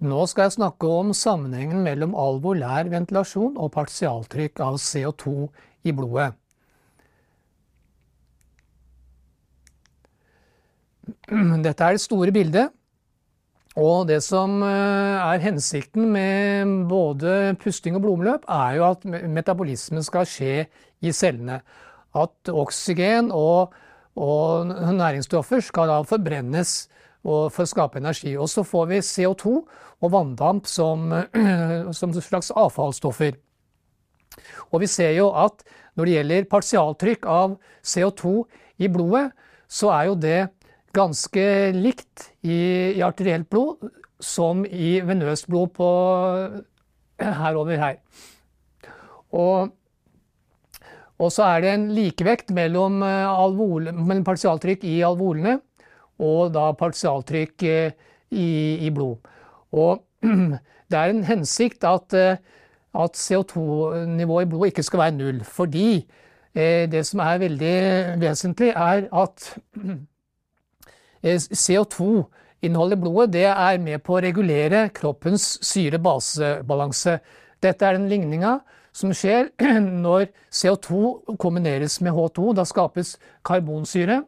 Nå skal jeg snakke om sammenhengen mellom alvolær ventilasjon og partialtrykk av CO2 i blodet. Dette er det store bildet. Og det som eh, er hensikten med både pusting og blodomløp, er jo at metabolismen skal skje i cellene. At oksygen og, og næringsstoffer skal da forbrennes for å skape energi. Og så får vi CO2 og vanndamp som, som slags avfallsstoffer. Og vi ser jo at når det gjelder partialtrykk av CO2 i blodet, så er jo det ganske likt i, i arterielt blod som i venøst blod på herover her. Og, og så er det en likevekt mellom, eh, alvol, mellom partialtrykk i alvolene og da partialtrykk eh, i, i blod. Og det er en hensikt at, eh, at CO2-nivået i blodet ikke skal være null. Fordi eh, det som er veldig vesentlig, er at CO2-innholdet i blodet det er med på å regulere kroppens syre-base-balanse. Dette er den ligninga som skjer når CO2 kombineres med H2. Da skapes karbonsyre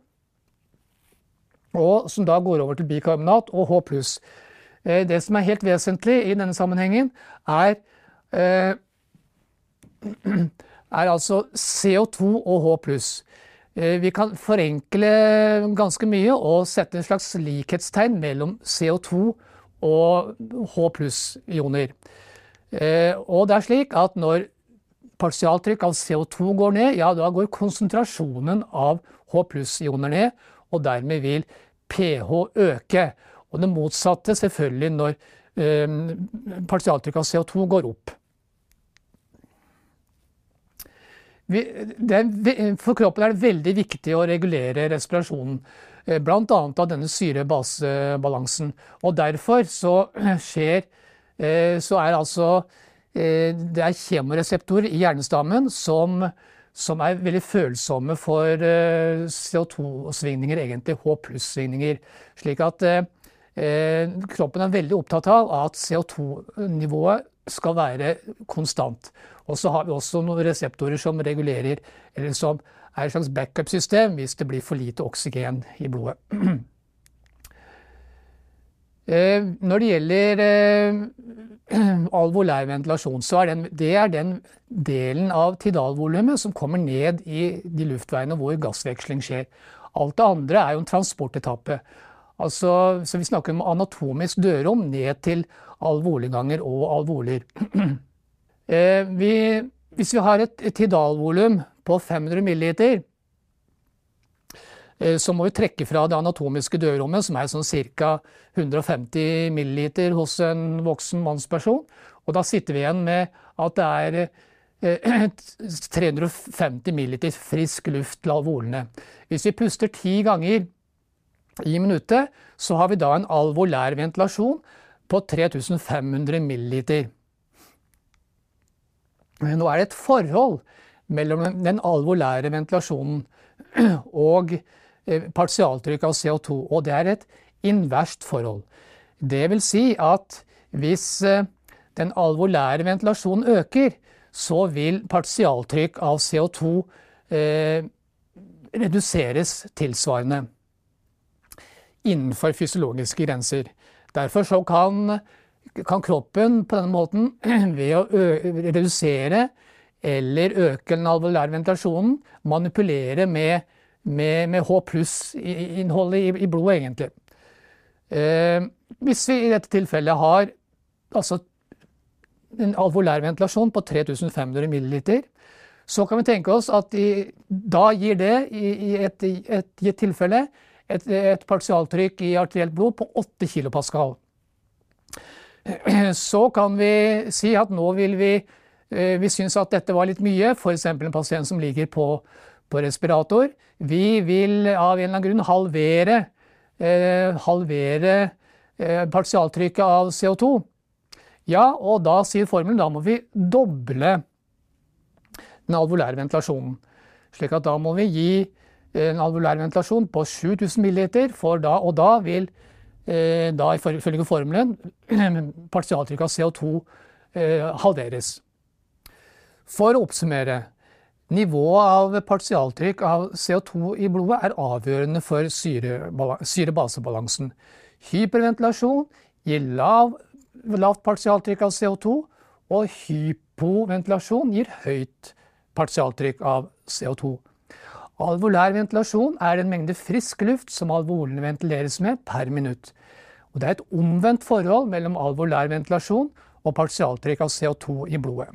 og som da går over til bikarbonat og H+. Eh, det som er helt vesentlig i denne sammenhengen, er, eh, er altså CO2 og H+. Eh, vi kan forenkle ganske mye og sette en slags likhetstegn mellom CO2 og H+-ioner. Og det er slik at når partialtrykk av CO2 går ned, ja, da går konsentrasjonen av H+-ioner ned, og dermed vil pH øke. Og det motsatte selvfølgelig når eh, partialtrykk av CO2 går opp. Vi, er, for kroppen er det veldig viktig å regulere respirasjonen. Eh, Bl.a. av denne syre-base-balansen. Og derfor så skjer eh, Så er altså eh, Det er kjemoreseptorer i hjernestammen som som er veldig følsomme for eh, CO2-svingninger, egentlig H pluss-svingninger. Slik at eh, eh, kroppen er veldig opptatt av at CO2-nivået skal være konstant. Og så har vi også noen reseptorer som regulerer, eller som er et slags backup-system hvis det blir for lite oksygen i blodet. Når det gjelder alvolær ventilasjon, så er den, det er den delen av tidalvolumet som kommer ned i de luftveiene hvor gassveksling skjer. Alt det andre er jo en transportetappe. Altså, så vi snakker om anatomisk dørom ned til alvoleganger og alvoler. Eh, vi, hvis vi har et, tidalvolum på 500 ml, Eh, så må vi trekke fra det anatomiske dørrommet, som er sånn ca. 150 milliliter hos en voksen mannsperson. Og da sitter vi igjen med at det er 350 milliliter frisk luft til alvolene. Hvis vi puster ti ganger i minuttet, så har vi da en alvolær ventilasjon på 3500 milliliter. Nå er det et forhold mellom den alvolære ventilasjonen og Eh, partialtrykk av CO2. Og det er et inverst forhold. Det vil si at hvis eh, den alvolære ventilasjonen øker, så vil partialtrykk av CO2 eh, reduseres tilsvarende innenfor fysiologiske grenser. Derfor så kan, kan kroppen på denne måten, ved å redusere eller øke den alvolære ventilasjonen, manipulere med med, med H pluss-innholdet i, i, blodet, egentlig. Eh, hvis vi i dette tilfellet har altså en alvolær ventilasjon på 3500 ml, så kan vi tenke oss at i, da gir det i, i, et, et, gitt tilfelle et, et partialtrykk i arterielt blod på 8 kilopascal. Så kan vi si at nå vil vi eh, vi syns at dette var litt mye, f.eks. en pasient som ligger på på respirator. Vi vil av en eller annen grunn halvere, eh, halvere eh, partialtrykket av CO2. Ja, og da sier formelen da må vi doble den alvolære ventilasjonen. Slik at da må vi gi en alvolær ventilasjon på 7000 ml, da, og da vil da ifølge formelen partialtrykket av CO2 halveres. For å oppsummere. Nivået av partialtrykk av CO2 i blodet er avgjørende for syre-basebalansen. Hyperventilasjon gir lav, lavt partialtrykk av CO2, og hypoventilasjon gir høyt partialtrykk av CO2. Alvolær ventilasjon er den mengde frisk luft som alvolene ventileres med per minutt. Og det er et omvendt forhold mellom alvolær ventilasjon og partialtrykk av CO2 i blodet.